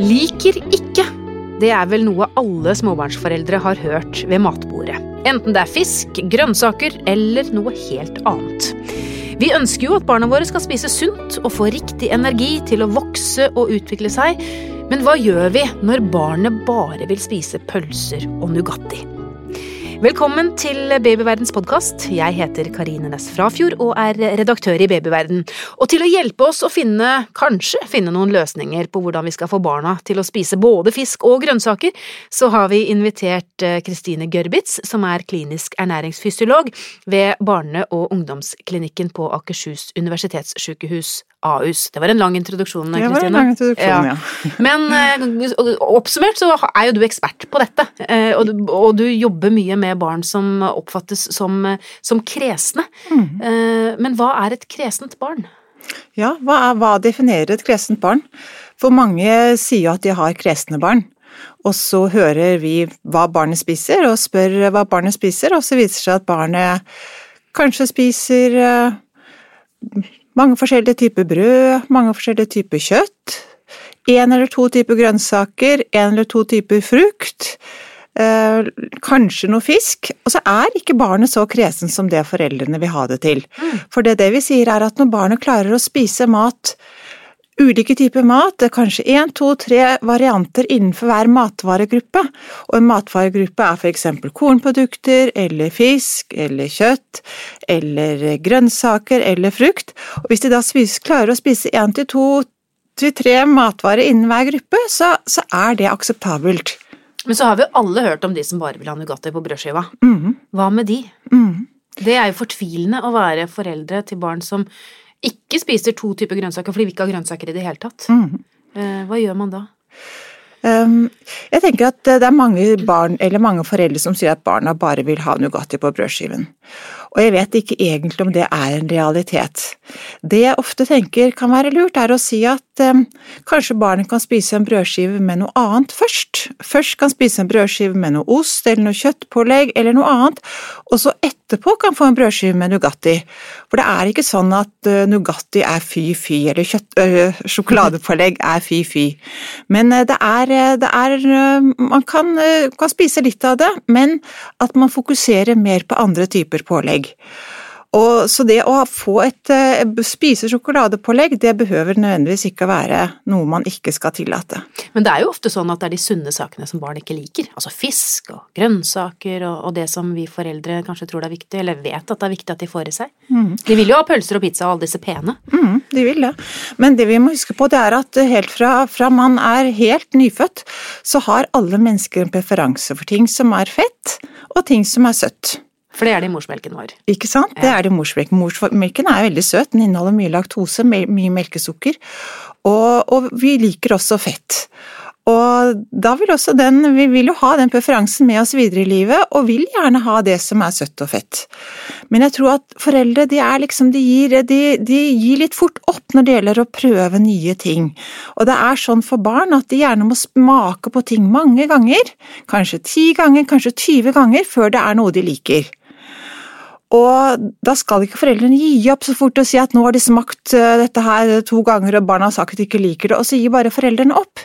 Liker ikke. Det er vel noe alle småbarnsforeldre har hørt ved matbordet. Enten det er fisk, grønnsaker eller noe helt annet. Vi ønsker jo at barna våre skal spise sunt og få riktig energi til å vokse og utvikle seg, men hva gjør vi når barnet bare vil spise pølser og Nugatti? Velkommen til Babyverdens podkast. Jeg heter Karine Næss Frafjord og er redaktør i Babyverden. Og til å hjelpe oss å finne, kanskje finne noen løsninger på hvordan vi skal få barna til å spise både fisk og grønnsaker, så har vi invitert eh, Kristine Gørbitz, som er klinisk ernæringsfysiolog ved barne- og ungdomsklinikken på Akershus universitetssykehus Ahus. Det var en lang introduksjon, Kristine. Det var en lang introduksjon, ja. ja. Men eh, oppsummert så er jo du ekspert på dette, eh, og du, og du jobber mye med barn som oppfattes som, som kresne. Mm. Men hva er et kresent barn? Ja, hva, er, hva definerer et kresent barn? For mange sier jo at de har kresne barn. Og så hører vi hva barnet spiser, og spør hva barnet spiser, og så viser det seg at barnet kanskje spiser mange forskjellige typer brød, mange forskjellige typer kjøtt, én eller to typer grønnsaker, én eller to typer frukt, eh, kanskje noe fisk. Og så er ikke barnet så kresen som det foreldrene vil ha det til. Mm. For det, det vi sier er at når barnet klarer å spise mat ulike typer mat. Det er kanskje én, to, tre varianter innenfor hver matvaregruppe. Og en matvaregruppe er f.eks. kornprodukter eller fisk eller kjøtt eller grønnsaker eller frukt. Og hvis de da spiser, klarer å spise én til to til tre matvarer innen hver gruppe, så, så, er det akseptabelt. Men så har vi jo alle hørt om de som bare vil ha Nugatti på brødskiva. Mm. Hva med de? Mm. Det er jo fortvilende å være foreldre til barn som ikke spiser to typer grønnsaker fordi vi ikke har grønnsaker i det hele tatt. Mm. Hva gjør man da? Um, jeg tenker at det er mange barn, eller mange foreldre som sier at barna bare vil ha Nugatti på brødskiven. Og jeg vet ikke egentlig om det er en realitet. Det jeg ofte tenker kan være lurt, er å si at um, kanskje barnet kan spise en brødskive med noe annet først. Først kan spise en brødskive med noe ost eller noe kjøttpålegg eller noe annet, og så etterpå kan få en brødskive med Nugatti. For det er ikke sånn at uh, Nugatti er fy-fy, eller kjøtt, øh, sjokoladepålegg er fy-fy. Men uh, det er det er Man kan, kan, spise litt av det, men at man fokuserer mer på andre typer pålegg. Og, så det å få et spise sjokoladepålegg, det behøver nødvendigvis ikke å være noe man ikke skal tillate. Men det er jo ofte sånn at det er de sunne sakene som barn ikke liker. Altså fisk og grønnsaker og, og det som vi foreldre kanskje tror det er viktig, eller vet at det er viktig at de får i seg. Mm. De vil jo ha pølser og pizza og alle disse pene. Mm, de vil det. Men det vi må huske på, det er at helt fra, fra man er helt nyfødt, så har alle mennesker en preferanse for ting som er fett, og ting som er søtt. For det er det i morsmelken vår. Ikke sant? Det er det i morsmelken. Morsmelken er veldig søt, den inneholder mye laktose, mye melkesukker, og, og vi liker også fett. Og da vil også den, vi vil jo ha den preferansen med oss videre i livet, og vil gjerne ha det som er søtt og fett. Men jeg tror at foreldre de er liksom, de gir, de, de gir litt fort opp når det gjelder å prøve nye ting. Og det er sånn for barn at de gjerne må smake på ting mange ganger, kanskje ti ganger, kanskje 20 ganger, før det er noe de liker. Og da skal ikke foreldrene gi opp så fort og si at nå har de smakt dette her to ganger og barna har sagt at de ikke liker det, og så gir bare foreldrene opp.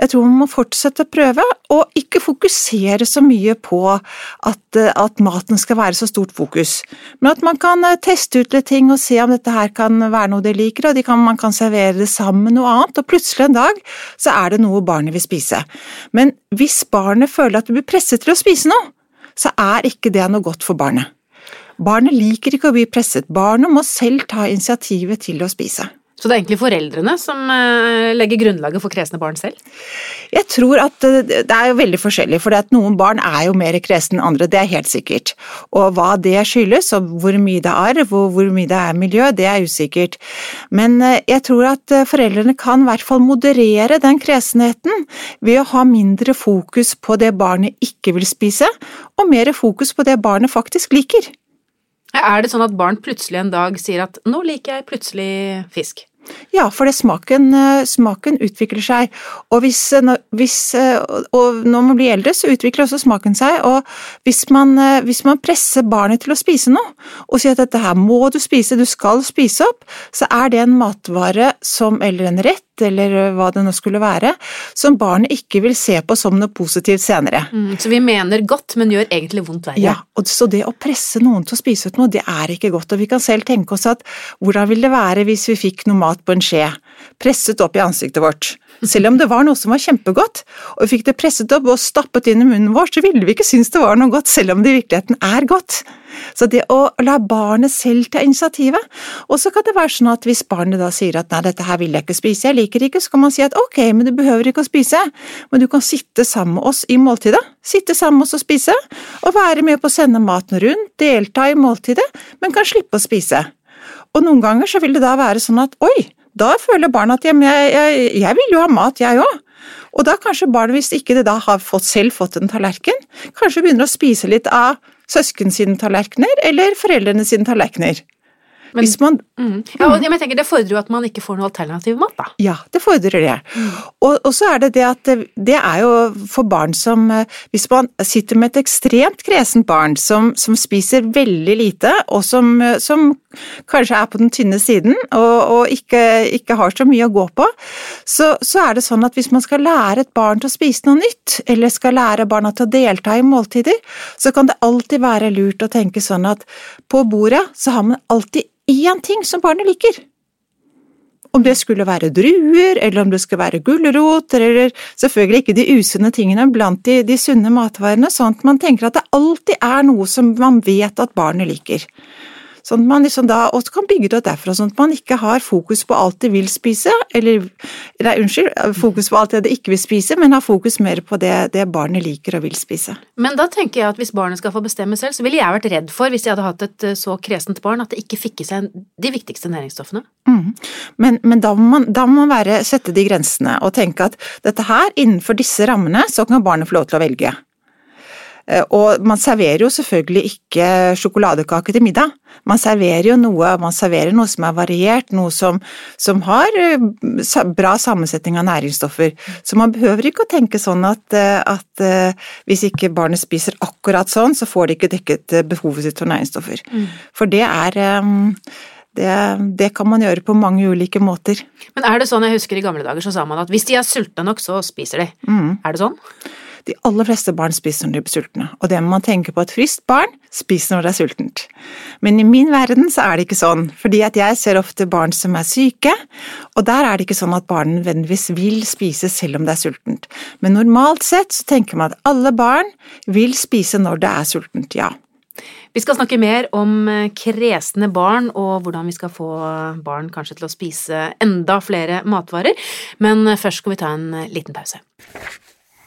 Jeg tror man må fortsette å prøve, og ikke fokusere så mye på at, at maten skal være så stort fokus. Men at man kan teste ut litt ting og se om dette her kan være noe de liker, og de kan, man kan servere det sammen med noe annet, og plutselig en dag så er det noe barnet vil spise. Men hvis barnet føler at det blir presset til å spise noe, så er ikke det noe godt for barnet. Barnet liker ikke å bli presset, barnet må selv ta initiativet til å spise. Så det er egentlig foreldrene som eh, legger grunnlaget for kresne barn selv? Jeg tror at det er jo veldig forskjellig, for noen barn er jo mer kresne enn andre, det er helt sikkert. Og hva det skyldes, og hvor mye det er arv, og hvor mye det er miljø, det er usikkert. Men eh, jeg tror at eh, foreldrene kan i hvert fall moderere den kresenheten ved å ha mindre fokus på det barnet ikke vil spise, og mer fokus på det barnet faktisk liker. Er det sånn at barn plutselig en dag sier at 'nå liker jeg plutselig fisk'? Ja, for det smaken, eh, smaken utvikler seg. Og, hvis, eh, hvis, eh, og når man blir eldre, så utvikler også smaken seg. Og hvis man, hvis man, presser barnet til å spise noe, og sier at dette her må du spise, du skal spise opp, så er det en matvare som, eller en rett, eller hva det nå skulle være, som barnet ikke vil se på som noe positivt senere. Mm, så vi mener godt, men gjør egentlig vondt verre. Ja, og så det å presse noen til å spise ut noe, det er ikke godt. Og vi kan selv tenke oss at hvordan vil det være hvis vi fikk noe mat på en skje, presset opp i ansiktet vårt. Selv om det var noe som var kjempegodt, og vi fikk det presset opp og stappet inn i munnen vår, så ville vi ikke synes det var noe godt, selv om det i virkeligheten er godt. Så det å la barnet selv ta initiativet. Og så kan det være sånn at hvis barnet da sier at nei, dette her vil jeg ikke spise, jeg liker det ikke, så kan man si at ok, men du behøver ikke å spise, men du kan sitte sammen med oss i måltidet. Sitte sammen med oss og spise, og være med på å sende maten rundt, delta i måltidet, men kan slippe å spise. Og noen ganger så vil det da være sånn at oi, da føler barnet at jeg, jeg, jeg, vil jo ha mat, jeg òg. Og da kanskje barnet, hvis ikke det da har fått, selv fått en tallerken, kanskje begynner å spise litt av søsken sine tallerkener eller foreldrene sine tallerkener. Men, Hvis man mm. Ja, og jeg tenker Det fordrer jo at man ikke får noe alternativ mat, da. Ja, det fordrer det. Mm. Og, og, så er det det at det er jo for barn som Hvis man sitter med et ekstremt kresent barn som, som spiser veldig lite, og som, som, kanskje er på den tynne siden og, og ikke, ikke, har så mye å gå på, så, så er det sånn at hvis man skal lære et barn til å spise noe nytt, eller skal lære barna til å delta i måltider, så kan det alltid være lurt å tenke sånn at på bordet så har man alltid én ting som barnet liker. Om det skulle være druer, eller om det skulle være gulroter, eller selvfølgelig ikke de usunne tingene blant de, de sunne matvarene, sånn at man tenker at det alltid er noe som man vet at barnet liker. Sånn at man liksom da også kan bygge det derfra, sånn at man ikke har fokus på alt de vil spise, eller nei, unnskyld, fokus på alt det de ikke vil spise, men har fokus mer på det, det, barnet liker og vil spise. Men da tenker jeg at hvis barnet skal få bestemme selv, så ville jeg vært redd for, hvis jeg hadde hatt et eh, så kresent barn, at det ikke fikk i seg de viktigste næringsstoffene. Mm. Men, men da, må man, da må man være, sette de grensene og tenke at dette her, innenfor disse rammene, så kan barnet få lov til å velge. Eh, og man serverer jo selvfølgelig ikke sjokoladekake til middag. Man serverer jo noe, man serverer noe som er variert, noe som, som har eh, bra sammensetning av næringsstoffer. Så man behøver ikke å tenke sånn at, eh, at hvis ikke barnet spiser akkurat sånn, så får de ikke dekket behovet sitt for næringsstoffer. Mm. For det er det, det, kan man gjøre på mange ulike måter. Men er det sånn, jeg husker i gamle dager så sa man at hvis de er sultne nok, så spiser de. Mm. Er det sånn? De aller fleste barn spiser når de blir sultne, og det må man tenke på at friskt barn spiser når det er sultent. Men i min verden så er det ikke sånn, fordi at jeg ser ofte barn som er syke, og der er det ikke sånn at barn nødvendigvis vil spise selv om det er sultent. Men normalt sett så tenker man at alle barn vil spise når det er sultent, ja. Vi skal snakke mer om eh, kresne barn og hvordan vi skal få barn kanskje til å spise enda flere matvarer, men først skal vi ta en liten pause.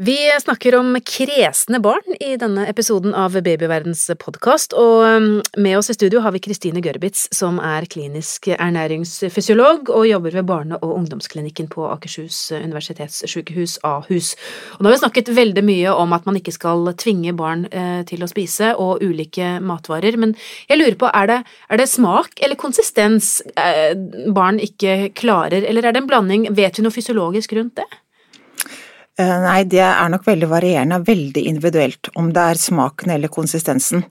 Vi snakker om kresne barn i denne episoden av Babyverdens podkast, og um, med oss i studio har vi Kristine Gørbitz, som er klinisk ernæringsfysiolog og jobber ved barne- og ungdomsklinikken på Akershus universitetssykehus, Ahus. Og nå har vi snakket veldig mye om at man ikke skal tvinge barn eh, til å spise, og ulike matvarer, men jeg lurer på, er det, er det smak eller konsistens eh, barn ikke klarer, eller er det en blanding, vet vi noe fysiologisk rundt det? Eh, nei, det er nok veldig varierende veldig individuelt om det er smaken eller konsistensen.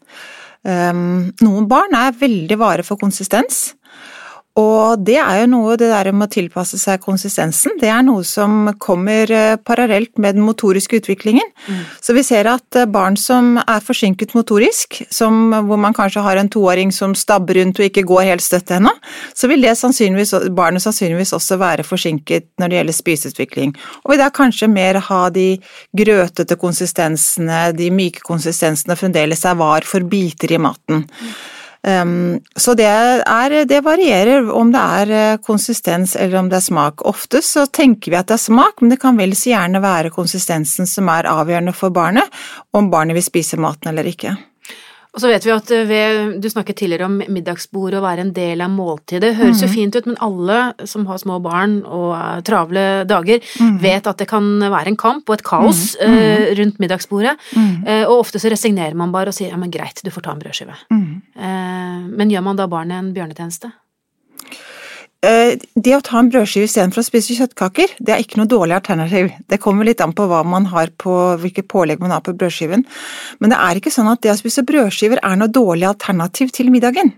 Ehm, noen barn er veldig vare for konsistens, og det er jo noe, det der med å tilpasse seg konsistensen, det er noe som kommer eh, parallelt med den motoriske utviklingen. Mm. Så vi ser at eh, barn som er forsinket motorisk, som, hvor man kanskje har en toåring som stabber rundt og ikke går helt støtt ennå, så vil det sannsynligvis, barnet sannsynligvis også være forsinket når det gjelder spiseutvikling. Og vil da kanskje mer ha de grøtete konsistensene, de myke konsistensene fremdeles er var for biter i maten. Mm. Så det, er, det varierer om det er eh, konsistens eller om det er smak. Ofte så tenker vi at det er smak, men det kan vel så gjerne være konsistensen som er avgjørende for barnet, om barnet vil spise maten eller ikke. Og så vet vi at eh, ved, Du snakket tidligere om middagsbordet og være en del av måltidet. Det høres mm. jo mhm. fint ut, men alle som har små barn og travle dager, mm. vet at det kan være en kamp og et kaos mm. uh, rundt middagsbordet. Uh, og ofte så resignerer man bare og sier ja, men greit, du får ta en brødskive. Uh, men gjør man da barnet en bjørnetjeneste? Eh, det å ta en brødskive istedenfor å spise kjøttkaker, det er ikke noe dårlig alternativ. Det kommer litt an på hva man har på, hvilke pålegg man har på brødskiven. Men det er ikke sånn at det å spise brødskiver er noe dårlig alternativ til middagen.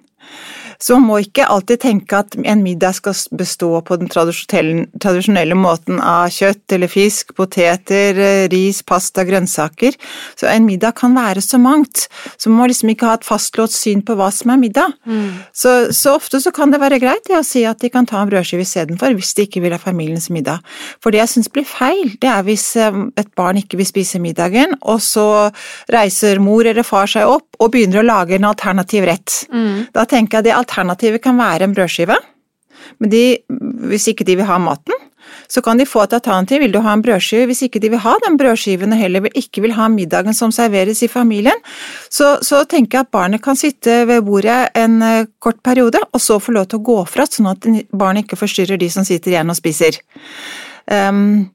Så man må ikke alltid tenke at en middag skal bestå på den tradisjonelle måten av kjøtt eller fisk, poteter, ris, pasta, grønnsaker. Så en middag kan være så mangt. Så man må liksom ikke ha et fastlåst syn på hva som er middag. Mm. Så, så, ofte så kan det være greit å si at de kan ta en brødskive istedenfor, hvis de ikke vil ha familiens middag. For det jeg syns blir feil, det er hvis eh, et barn ikke vil spise middagen, og så reiser mor eller far seg opp og begynner å lage en alternativ rett. Mm. Da tenker jeg det alternativet kan være en brødskive, men de, hvis ikke de vil ha maten, så kan de få et alternativ. Vil du ha en brødskive? Hvis ikke de vil ha den brødskiven og heller ikke vil ha middagen som serveres i familien, så, så tenker jeg at barnet kan sitte ved bordet en eh, kort periode, og så få lov til å gå fra, sånn at barnet ikke forstyrrer de som sitter igjen og spiser. Um,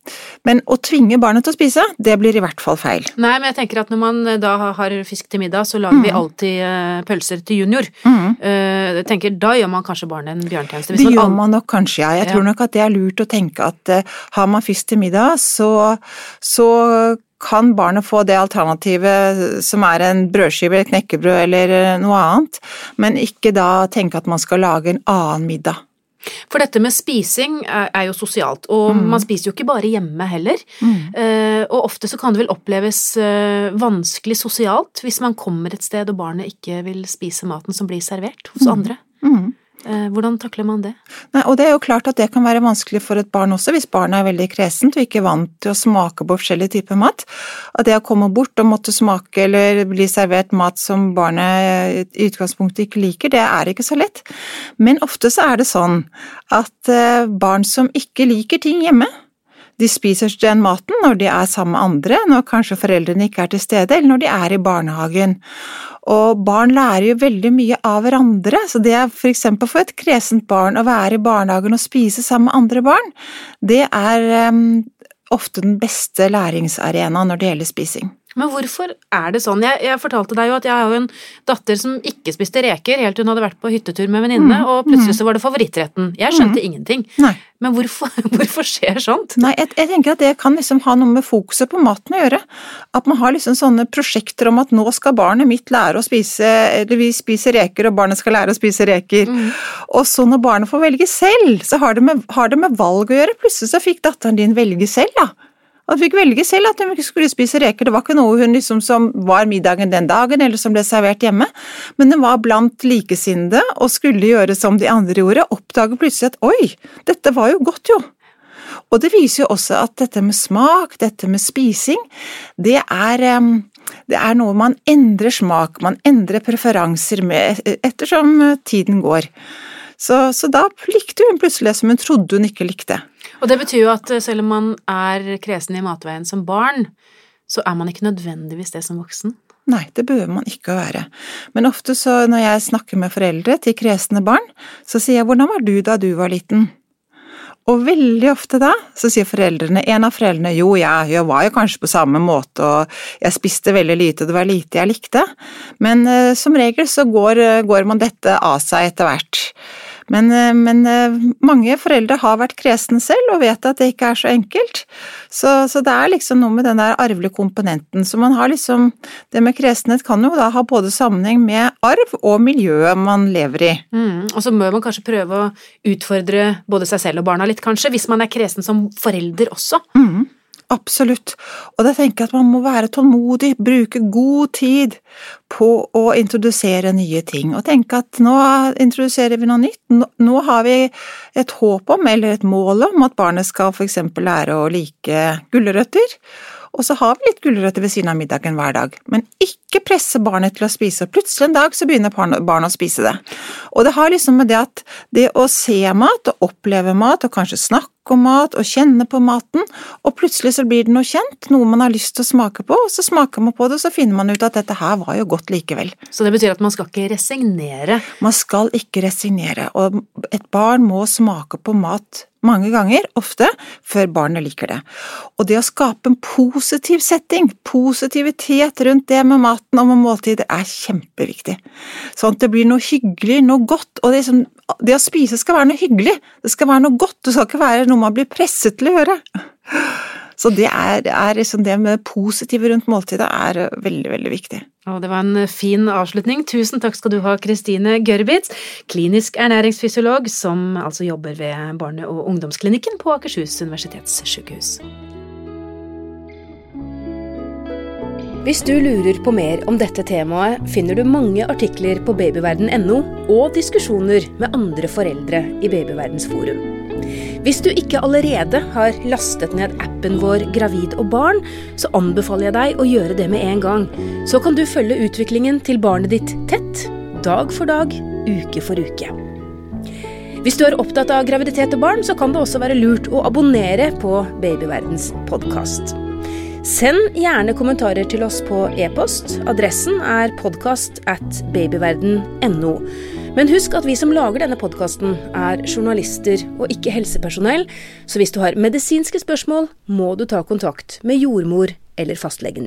men å tvinge barnet til å spise, det blir i hvert fall feil. Nei, men jeg tenker at når man eh, da har fisk til middag, så lager mm. vi alltid uh, pølser til junior. Mm. Uh, tenker, Da gjør man kanskje barnet en bjørntjeneste. Det gjør man nok kanskje, ja. Jeg tror nok at det er lurt å tenke at har man fisk til middag, så, så kan barnet få det alternativet som er en brødskive, knekkebrød eller noe annet, men ikke da tenke at man skal lage en annen middag. For dette med spising er, jo sosialt, og mm. man spiser jo ikke bare hjemme heller. Mm. Uh, og ofte så kan det vel oppleves uh, vanskelig sosialt hvis man kommer et sted og barnet ikke vil spise maten som blir servert hos mm. andre. Mm. Eh, hvordan takler man det? Nei, og Det er jo klart at det kan være vanskelig for et barn også, hvis barnet er veldig kresent og ikke vant til å smake på forskjellige typer mat. At det å komme bort og måtte smake eller bli servert mat som barnet i utgangspunktet ikke liker, det er ikke så lett. Men ofte så er det sånn at eh, barn som ikke liker ting hjemme, de spiser den maten når de er sammen med andre, når kanskje foreldrene ikke er til stede, eller når de er i barnehagen. Og barn lærer jo veldig mye av hverandre, så det er for eksempel for et kresent barn å være i barnehagen og spise sammen med andre barn, det er um, ofte den beste læringsarenaen når det gjelder spising. Men hvorfor er det sånn? Jeg, jeg, fortalte deg jo at jeg har jo en datter som ikke spiste reker helt til hun hadde vært på hyttetur med venninne, mm. og plutselig så var det favorittretten. Jeg skjønte mm. ingenting. Nei. Men hvorfor, hvorfor, skjer sånt? Nei, jeg, jeg, tenker at det kan liksom ha noe med fokuset på maten å gjøre. At man har liksom sånne prosjekter om at nå skal barnet mitt lære å spise Eller vi spiser reker, og barnet skal lære å spise reker. Mm. Og så når barnet får velge selv, så har det, med, har det med valg å gjøre. Plutselig så fikk datteren din velge selv, da. Og hun fikk velge selv at hun ikke skulle spise reker. Det var ikke noe hun liksom som var middagen den dagen, eller som ble servert hjemme, men hun var blant likesinnede og skulle gjøre som de andre gjorde, oppdage plutselig at oi, dette var jo godt, jo. Og det viser jo også at dette med smak, dette med spising, det er, det er noe man endrer smak, man endrer preferanser med ettersom tiden går. Så, så da likte hun plutselig det som hun trodde hun ikke likte. Og det betyr jo at eh, selv om man er kresen i matveien som barn, så er man ikke nødvendigvis det som voksen? Nei, det behøver man ikke å være. Men ofte så når jeg snakker med foreldre til kresne barn, så sier jeg hvordan var du da du var liten? Og veldig ofte da så sier foreldrene, en av foreldrene jo, jeg, jeg var jo kanskje på samme måte og jeg spiste veldig lite og det var lite jeg likte, men uh, som regel så går, uh, går man dette av seg etter hvert. Men, eh, men, eh, mange foreldre har vært kresne selv og vet at det ikke er så enkelt. Så, så, det er liksom noe med den der arvelige komponenten. Så man har liksom Det med kresenhet kan jo da ha både sammenheng med arv og miljøet man lever i. Mm, og så må man kanskje prøve å utfordre både seg selv og barna litt, kanskje, hvis man er kresen som forelder også. Mm. Absolutt. Og da tenker jeg at man må være tålmodig, bruke god tid på å introdusere nye ting. Og tenke at nå introduserer vi noe nytt. Nå har vi et håp om, eller et mål om, at barnet skal f.eks. lære å like gulrøtter. Og så har vi litt gulrøtter ved siden av middagen hver dag. Men ikke presse barnet til å spise, og plutselig en dag så begynner barnet å spise det. Og det har liksom med det at det å se mat og oppleve mat, og kanskje snakke om mat og kjenne på maten, og plutselig så blir det noe kjent, noe man har lyst til å smake på, og så smaker man på det, og så finner man ut at dette her var jo godt likevel. Så det betyr at man skal ikke resignere? Man skal ikke resignere, og et barn må smake på mat mange ganger, ofte, før barnet liker det. Og det å skape en positiv setting, positivitet rundt det med maten og med måltidet, er kjempeviktig. Sånn at det blir noe hyggelig, noe godt, og det, som, det å spise skal være noe hyggelig, det skal være noe godt, det skal ikke være noe man blir presset til å gjøre. Så det er, er liksom det med positive rundt måltidet er veldig, veldig viktig. Og det var en fin avslutning. Tusen takk skal du ha, Kristine Gørrbitz, klinisk ernæringsfysiolog som altså jobber ved barne- og ungdomsklinikken på Akershus universitetssykehus. Hvis du lurer på mer om dette temaet, finner du mange artikler på babyverden.no og diskusjoner med andre foreldre i Babyverdens forum. Hvis du ikke allerede har lastet ned appen vår Gravid og barn, så anbefaler jeg deg å gjøre det med en gang. Så kan du følge utviklingen til barnet ditt tett, dag for dag, uke for uke. Hvis du er opptatt av graviditet og barn, så kan det også være lurt å abonnere på Babyverdens podkast. Send gjerne kommentarer til oss på e-post. Adressen er podkast at babyverden.no. Men husk at vi som lager denne podkasten, er journalister og ikke helsepersonell, så hvis du har medisinske spørsmål, må du ta kontakt med jordmor eller fastlegen